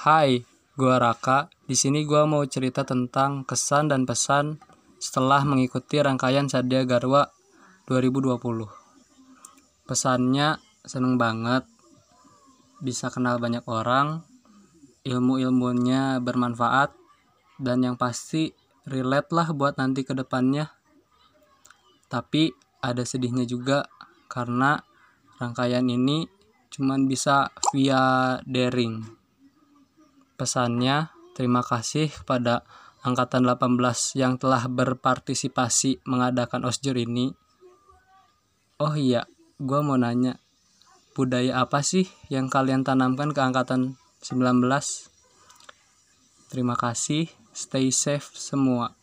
Hai, gua Raka. Di sini gua mau cerita tentang kesan dan pesan setelah mengikuti rangkaian Sadya Garwa 2020. Pesannya seneng banget bisa kenal banyak orang, ilmu-ilmunya bermanfaat dan yang pasti relate lah buat nanti ke depannya. Tapi ada sedihnya juga karena rangkaian ini cuman bisa via daring pesannya terima kasih kepada Angkatan 18 yang telah berpartisipasi mengadakan osjur ini. Oh iya, gue mau nanya, budaya apa sih yang kalian tanamkan ke Angkatan 19? Terima kasih, stay safe semua.